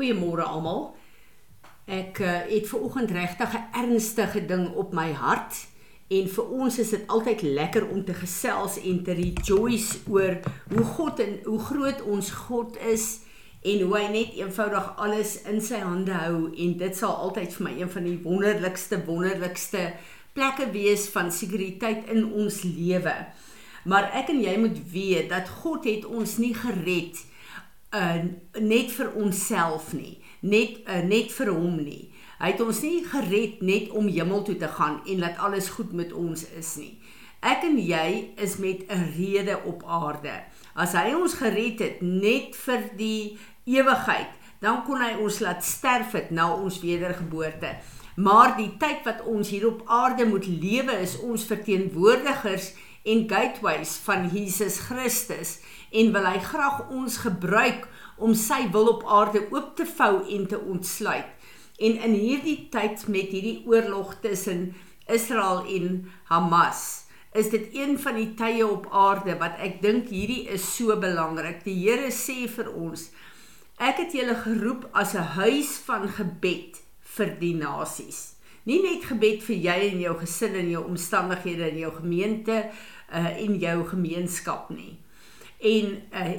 Goeiemôre almal. Ek uh, het ver oggend regtig 'n ernstige ding op my hart en vir ons is dit altyd lekker om te gesels en te rejoice oor hoe God en hoe groot ons God is en hoe hy net eenvoudig alles in sy hande hou en dit sal altyd vir my een van die wonderlikste wonderlikste plekke wees van sekuriteit in ons lewe. Maar ek en jy moet weet dat God het ons nie gered uh net vir onsself nie, net uh, net vir hom nie. Hy het ons nie gered net om hemel toe te gaan en laat alles goed met ons is nie. Ek en jy is met 'n rede op aarde. As hy ons gered het net vir die ewigheid, dan kon hy ons laat sterf het na ons wedergeboorte. Maar die tyd wat ons hier op aarde moet lewe is ons verteenwoordigers en gateways van Jesus Christus en wil hy graag ons gebruik om sy wil op aarde oop te vou en te ontsluit. En in hierdie tyd met hierdie oorlog tussen Israel en Hamas, is dit een van die tye op aarde wat ek dink hierdie is so belangrik. Die Here sê vir ons: Ek het julle geroep as 'n huis van gebed vir die nasies. Nie net gebed vir jy en jou gesin en jou omstandighede in jou gemeente uh, en jou gemeenskap nie en uh,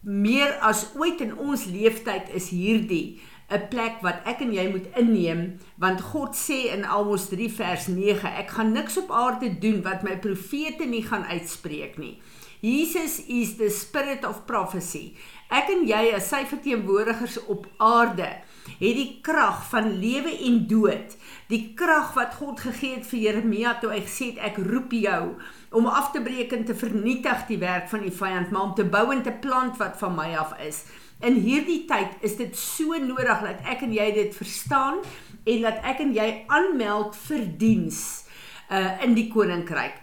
meer as ooit in ons leeftyd is hierdie 'n plek wat ek en jy moet inneem want God sê in Amos 3 vers 9 ek gaan niks op aarde doen wat my profete nie gaan uitspreek nie. Jesus is the spirit of prophecy. Ek en jy as sy verteenwoordigers op aarde het die krag van lewe en dood die krag wat God gegee het vir Jeremia toe hy gesê het ek roep jou om af te breek en te vernietig die werk van die vyand, maar om te bou en te plant wat van my af is. In hierdie tyd is dit so nodig dat ek en jy dit verstaan en dat ek en jy aanmeld vir diens uh in die koninkryk.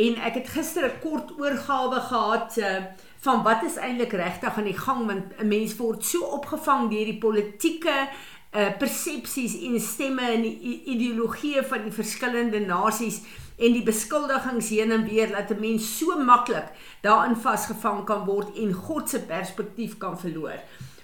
En ek het gister 'n kort oorgawe gehad uh van wat is eintlik regtig aan die gang want 'n mens word so opgevang deur die politieke uh persepsies en stemme en ideologieë van die verskillende nasies en die beskuldigings heen en weer dat 'n mens so maklik daarin vasgevang kan word en God se perspektief kan verloor.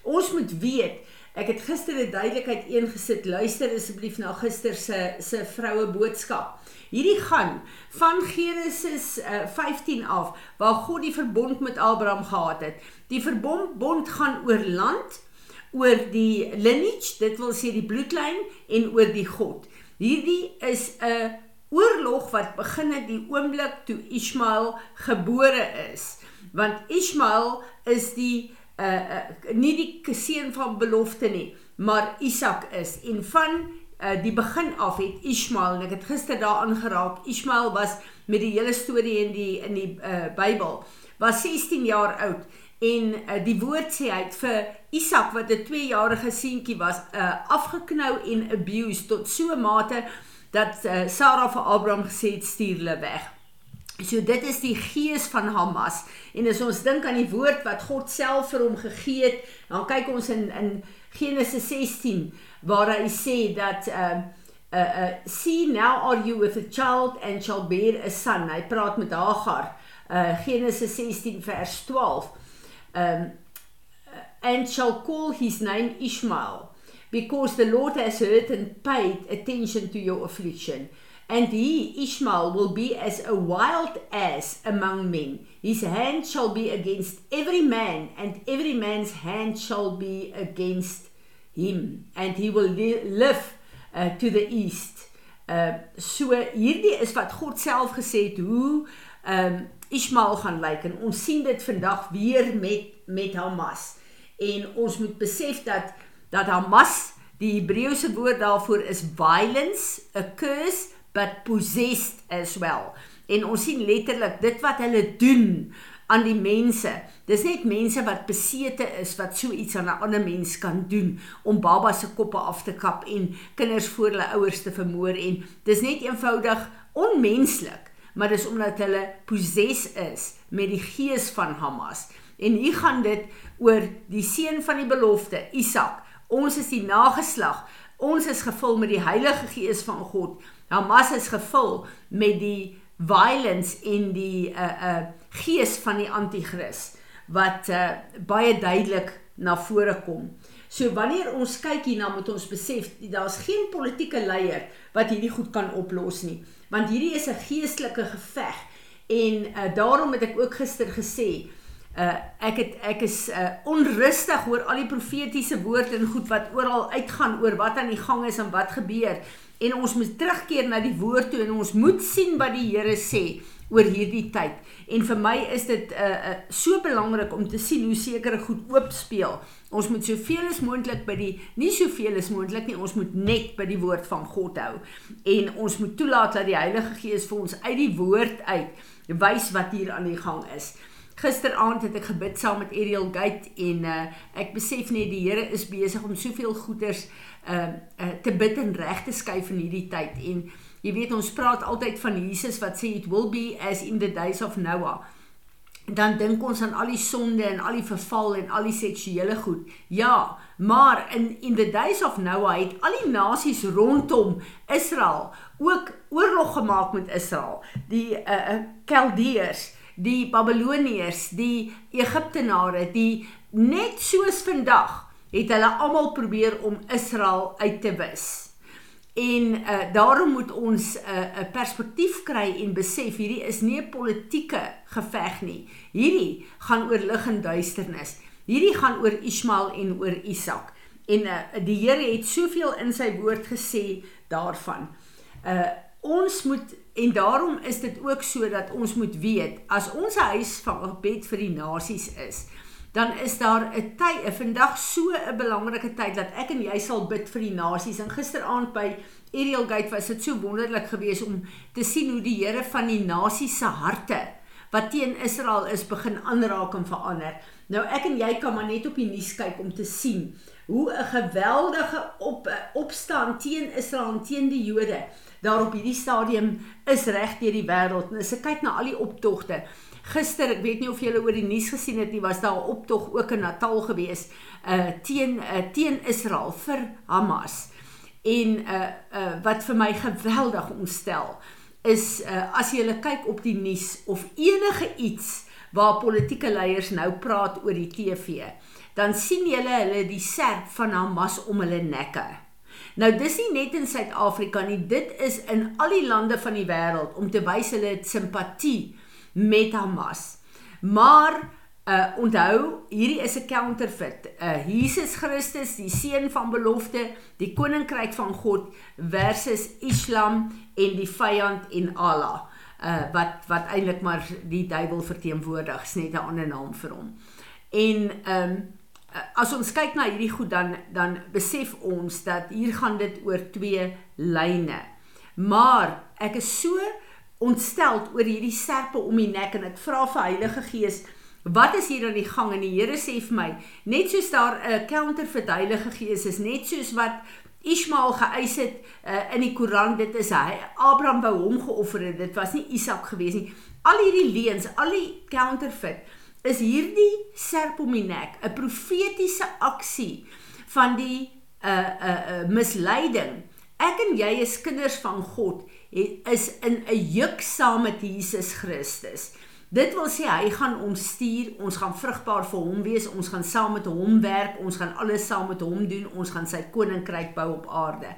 Ons moet weet, ek het gister 'n duidelikheid ingesit. Luister asseblief na gister se se vroue boodskap. Hierdie gaan van Genesis uh, eh, 15 af waar God die verbond met Abraham gehad het. Die verbond bond gaan oor land, oor die lineage, dit wil sê die bloedlyn en oor die God. Hierdie is 'n oorlog wat begin het die oomblik toe Ismael gebore is. Want Ismael is die uh, uh nie die seun van belofte nie, maar Isak is. En van uh die begin af het Ismael, en ek het gister daaraan geraak, Ismael was met die hele storie in die in die uh Bybel, was 16 jaar oud en uh, die woord sê hy het vir Isak wat 'n 2-jarige seentjie was, uh afgeknou en abused tot so 'n mate dat uh, Sarah vir Abraham gesê het stuur hulle weg. So dit is die gees van Hamas en as ons dink aan die woord wat God self vir hom gegee het, dan kyk ons in in Genesis 16 waar hy sê dat uh uh, uh see now are you with a child and shall bear a son. Hy praat met Hagar. Uh Genesis 16 vers 12. Um and shall call his name Ishmael because the Lord has heard and paid attention to your affliction. And he, Ishmael, will be as a wild ass among men. His hand shall be against every man, and every man's hand shall be against him. And he will li live uh, to the east. Uh, so hierdie is wat God self gesê het hoe um Ismael gaan lyk en ons sien dit vandag weer met met Hamas. En ons moet besef dat dat Hamas die Hebreëse woord daarvoor is violence, a curse but possessed as well. En ons sien letterlik dit wat hulle doen aan die mense. Dis net mense wat besete is wat so iets aan 'n ander mens kan doen om baba se koppe af te kap en kinders voor hulle ouers te vermoor en dis net eenvoudig onmenslik, maar dis omdat hulle possess is met die gees van Hamas. En hier gaan dit oor die seun van die belofte, Isak. Ons is die nageslag. Ons is gevul met die Heilige Gees van God. Hamas is gevul met die violence en die uh uh gees van die anti-kris wat uh baie duidelik na vore kom. So wanneer ons kyk hierna moet ons besef daar's geen politieke leier wat hierdie goed kan oplos nie, want hierdie is 'n geestelike geveg en uh, daarom het ek ook gister gesê Uh ek het ek is uh onrustig oor al die profetiese woorde en goed wat oral uitgaan oor wat aan die gang is en wat gebeur en ons moet terugkeer na die woord toe en ons moet sien wat die Here sê oor hierdie tyd. En vir my is dit uh, uh so belangrik om te sien hoe sekere goed oop speel. Ons moet soveel as moontlik by die nie soveel as moontlik nie, ons moet net by die woord van God hou. En ons moet toelaat dat die Heilige Gees vir ons uit die woord uit wys wat hier aan die gang is. Gisteraand het ek gebid saam met Ariel Gate en uh ek besef net die Here is besig om soveel goeders uh te bid en reg te skuif in hierdie tyd en Jy weet ons praat altyd van Jesus wat sê it will be as in the days of Noah. Dan dink ons aan al die sonde en al die verval en al die seksuele goed. Ja, maar in in the days of Noah het al die nasies rondom Israel ook oorlog gemaak met Israel. Die uh Kaldeërs, die Babiloniërs, die Egiptenare, die net soos vandag het hulle almal probeer om Israel uit te wis. En uh, daarom moet ons 'n uh, 'n perspektief kry en besef hierdie is nie 'n politieke geveg nie. Hierdie gaan oor lig en duisternis. Hierdie gaan oor Ismael en oor Isak. En uh, die Here het soveel in sy woord gesê daarvan. Uh ons moet en daarom is dit ook so dat ons moet weet as ons huis van gebed vir die nasies is, dan is daar 'n tyd, 'n vandag so 'n belangrike tyd dat ek en jy sal bid vir die nasies. En gisteraand by Ariel Gate was dit so wonderlik geweest om te sien hoe die Here van die nasies se harte wat teen Israel is begin aanraak en verander. Nou ek en jy kan maar net op die nuus kyk om te sien hoe 'n geweldige op opstaan teen Israel en teen die Jode daar op hierdie stadium is reg deur die wêreld. En as ek kyk na al die optogte, Gister, ek weet nie of julle oor die nuus gesien het nie, was daar 'n optog ook in Natal gewees uh teen uh teen Israel vir Hamas. En uh uh wat vir my geweldig ontstel is uh as jy kyk op die nuus of enige iets waar politieke leiers nou praat oor die TV, dan sien jy hulle die serp van Hamas om hulle nekke. Nou dis nie net in Suid-Afrika nie, dit is in al die lande van die wêreld om te wys hulle simpatie met Hamas. Maar uh onthou, hierdie is 'n counterfeit. Uh Jesus Christus, die seun van belofte, die koninkryk van God versus Islam en die vyand en Allah. Uh wat wat eintlik maar die duiwel verteenwoordig, is net 'n ander naam vir hom. En um as ons kyk na hierdie goed dan dan besef ons dat hier gaan dit oor twee lyne. Maar ek is so ontsteld oor hierdie serpe om die nek en ek vra vir Heilige Gees wat is hier aan die gang? En die Here sê vir my net soos daar 'n counter vir Heilige Gees is net soos wat Ismael geëis het uh, in die Koran dit is hy Abraham wou hom geoffer het dit was nie Isak gewees nie. Al hierdie leuns al die counterfeit is hierdie serp om die nek 'n profetiese aksie van die uh uh, uh misleiding. Ek en jy is kinders van God is in 'n juk saam met Jesus Christus. Dit wil sê hy gaan ons stuur, ons gaan vrugbaar vir hom wees, ons gaan saam met hom werk, ons gaan alles saam met hom doen, ons gaan sy koninkryk bou op aarde.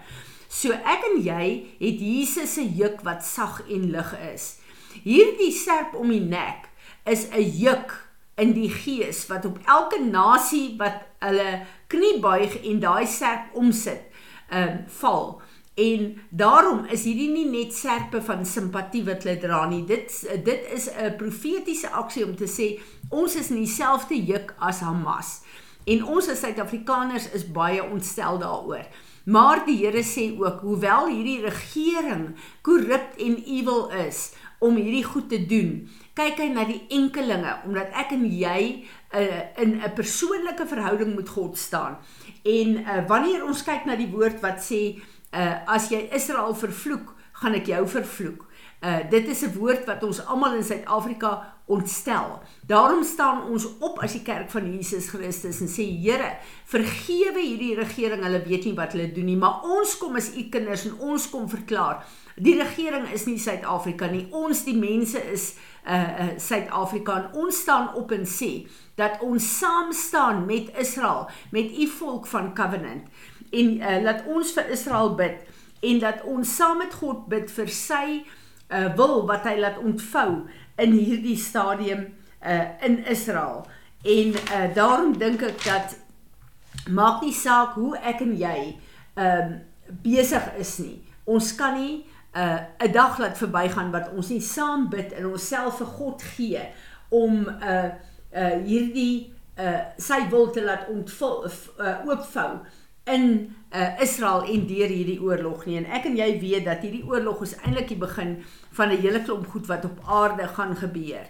So ek en jy het Jesus se juk wat sag en lig is. Hierdie serp om die nek is 'n juk in die gees wat op elke nasie wat hulle knie buig en daai serp omsit, ehm um, val. En daarom is hierdie nie net serpe van simpatie wat hulle dra nie. Dit dit is 'n profetiese aksie om te sê ons is in dieselfde juk as Hamas. En ons as Suid-Afrikaners is baie ontstel daaroor. Maar die Here sê ook hoewel hierdie regering korrup en evil is om hierdie goed te doen, kyk hy na die enkelinge omdat ek en jy uh, in 'n persoonlike verhouding met God staan. En uh, wanneer ons kyk na die woord wat sê uh as jy Israel vervloek, gaan ek jou vervloek. Uh dit is 'n woord wat ons almal in Suid-Afrika ontstel. Daarom staan ons op as die kerk van Jesus Christus en sê Here, vergewe hierdie regering, hulle weet nie wat hulle doen nie, maar ons kom as u kinders en ons kom verklaar. Die regering is nie Suid-Afrika nie. Ons die mense is uh Suid-Afrika uh, en ons staan op en sê dat ons saam staan met Israel, met u volk van covenant en uh, laat ons vir Israel bid en dat ons saam met God bid vir sy uh, wil wat hy laat ontvou in hierdie stadium uh, in Israel. En uh, daarom dink ek dat maak nie saak hoe ek en jy ehm uh, besig is nie. Ons kan nie 'n uh, dag laat verbygaan wat ons nie saam bid en onsself vir God gee om 'n uh, uh, hierdie uh, sy wil te laat ontvul uh, oopvou in uh, Israel en deur hierdie oorlog nie. En ek en jy weet dat hierdie oorlog is eintlik die begin van 'n hele klomp goed wat op aarde gaan gebeur.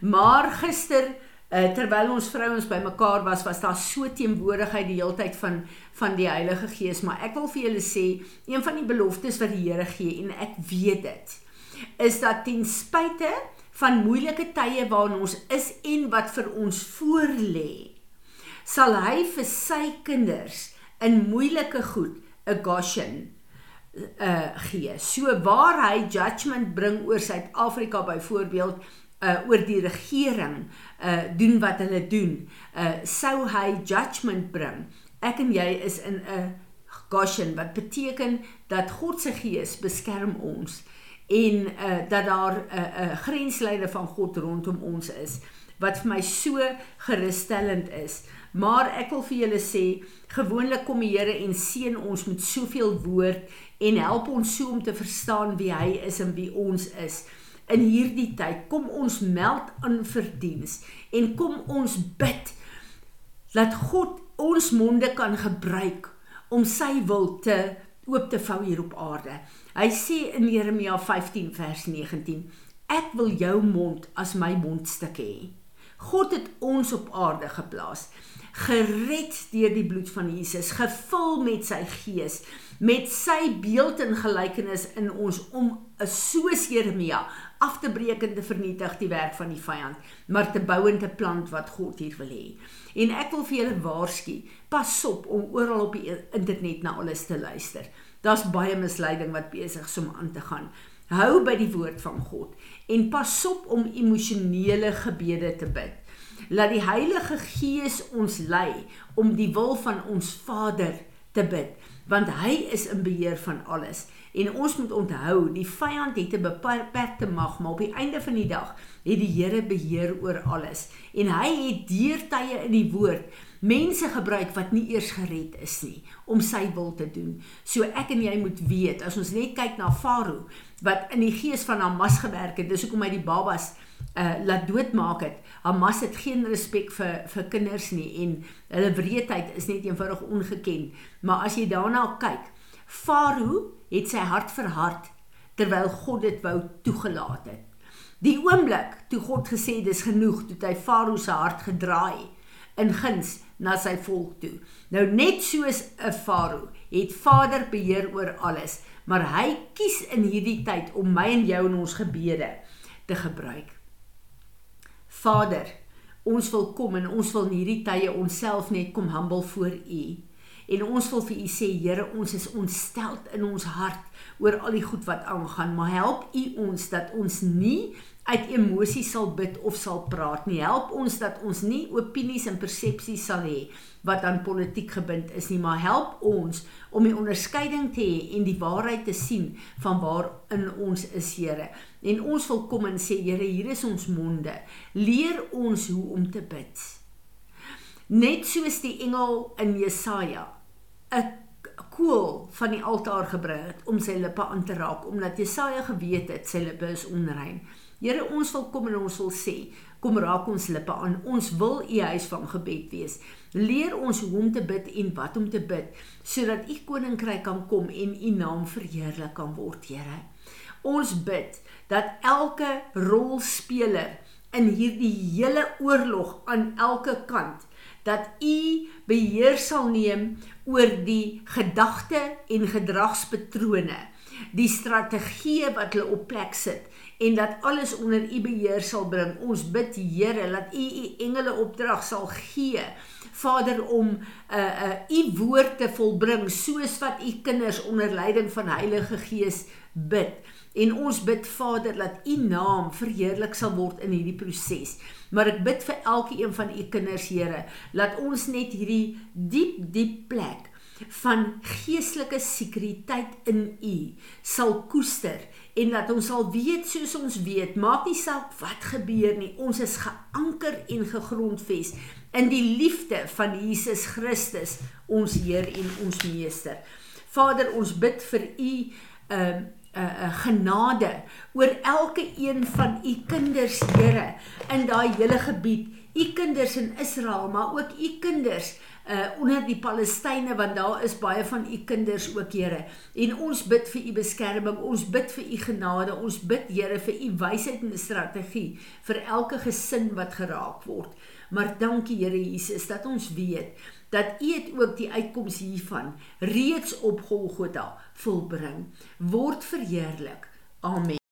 Maar gister uh, terwyl ons vrouens bymekaar was, was daar so teenwoordigheid die heeltyd van van die Heilige Gees, maar ek wil vir julle sê, een van die beloftes wat die Here gee en ek weet dit, is dat ten spyte van moeilike tye waarin ons is en wat vir ons voorlê, sal hy vir sy kinders in moeilike goed 'n Goshen uh gee. So waar hy judgment bring oor Suid-Afrika byvoorbeeld uh oor die regering uh doen wat hulle doen, uh sou hy judgment bring. Ek en jy is in 'n Goshen wat beteken dat God se gees beskerm ons en uh dat daar 'n uh, 'n uh, grenslyne van God rondom ons is wat vir my so gerusstellend is. Maar ek wil vir julle sê, gewoonlik kom die Here en seën ons met soveel woord en help ons so om te verstaan wie hy is en wie ons is. In hierdie tyd kom ons meld aan verdiens en kom ons bid dat God ons monde kan gebruik om sy wil te oop te vou hier op aarde. Hy sê in Jeremia 15 vers 19: Ek wil jou mond as my mondstuk hê. God het ons op aarde geplaas gered deur die bloed van Jesus, gevul met sy gees, met sy beeld en gelykenis in ons om soos Jeremia af te breek en te vernietig die werk van die vyand, maar te bou en te plant wat God hier wil hê. En ek wil vir julle waarsku, pas op om oral op die internet na alles te luister. Daar's baie misleiding wat besig is om aan te gaan. Hou by die woord van God en pas op om emosionele gebede te bid. Laat die Heilige Gees ons lei om die wil van ons Vader te bid want hy is in beheer van alles. En ons moet onthou die vyand het 'n beperkte mag maar op die einde van die dag het die Here beheer oor alles. En hy het deurtye in die woord mense gebruik wat nie eers gered is nie om sy wil te doen. So ek en jy moet weet as ons net kyk na Farao wat in die gees van Hamas gewerk het, dis hoekom hy die babas uh laat doodmaak het. Hamas het geen respek vir vir kinders nie en hulle wreedheid is net eenvoudig ongeken. Maar as jy daarna kyk, Farao het sy hart verhard terwyl God dit wou toegelaat het. Die oomblik toe God gesê dis genoeg, toe hy Farao se hart gedraai in guns na sy volk toe. Nou net soos 'n Farao het Vader beheer oor alles, maar hy kies in hierdie tyd om my en jou in ons gebede te gebruik. Vader, ons wil kom en ons wil in hierdie tye onsself net kom humble voor U. En ons wil vir U sê, Here, ons is ontsteld in ons hart oor al die goed wat aangaan, maar help U ons dat ons nie uit emosie sal bid of sal praat nie. Help ons dat ons nie opinies en persepsies sal hê wat aan politiek gebind is nie, maar help ons om die onderskeiding te hê en die waarheid te sien van waar in ons is, Here. En ons wil kom en sê, Here, hier is ons monde. Leer ons hoe om te bid. Net soos die engel in Jesaja 'n koel van die altaar gebring het om sy lippe aan te raak omdat Jesaja geweet het sy lippe is onrein. Here, ons wil kom en ons wil sê, kom raak ons lippe aan. Ons wil u huis van gebed wees. Leer ons hoe om te bid en wat om te bid sodat u koninkryk kan kom en u naam verheerlik kan word, Here. Ons bid dat elke rolspeler in hierdie hele oorlog aan elke kant dat u beheer sal neem oor die gedagte en gedragspatrone die strategie wat hulle op plek sit en dat alles onder u beheer sal bring. Ons bid Here dat u u engele opdrag sal gee. Vader om 'n uh, 'n uh, u woord te volbring soos wat u kinders onder leiding van Heilige Gees bid. En ons bid Vader dat u naam verheerlik sal word in hierdie proses. Maar ek bid vir elkeen van u kinders, Here, laat ons net hierdie diep diep plek van geestelike sekuriteit in u sal koester en dat ons sal weet soos ons weet, maak nie saak wat gebeur nie, ons is geanker en gegrondves in die liefde van Jesus Christus, ons Heer en ons Meester. Vader, ons bid vir u uh, 'n uh, uh, genade oor elke een van u kinders, Here, in daai hele gebied, u kinders in Israel, maar ook u kinders uh onder die Palestynë want daar is baie van u kinders ook Here. En ons bid vir u beskerming, ons bid vir u genade, ons bid Here vir u wysheid en strategie vir elke gesin wat geraak word. Maar dankie Here Jesus dat ons weet dat u het ook die uitkoms hiervan reeds op Golgotha volbring. Word verheerlik. Amen.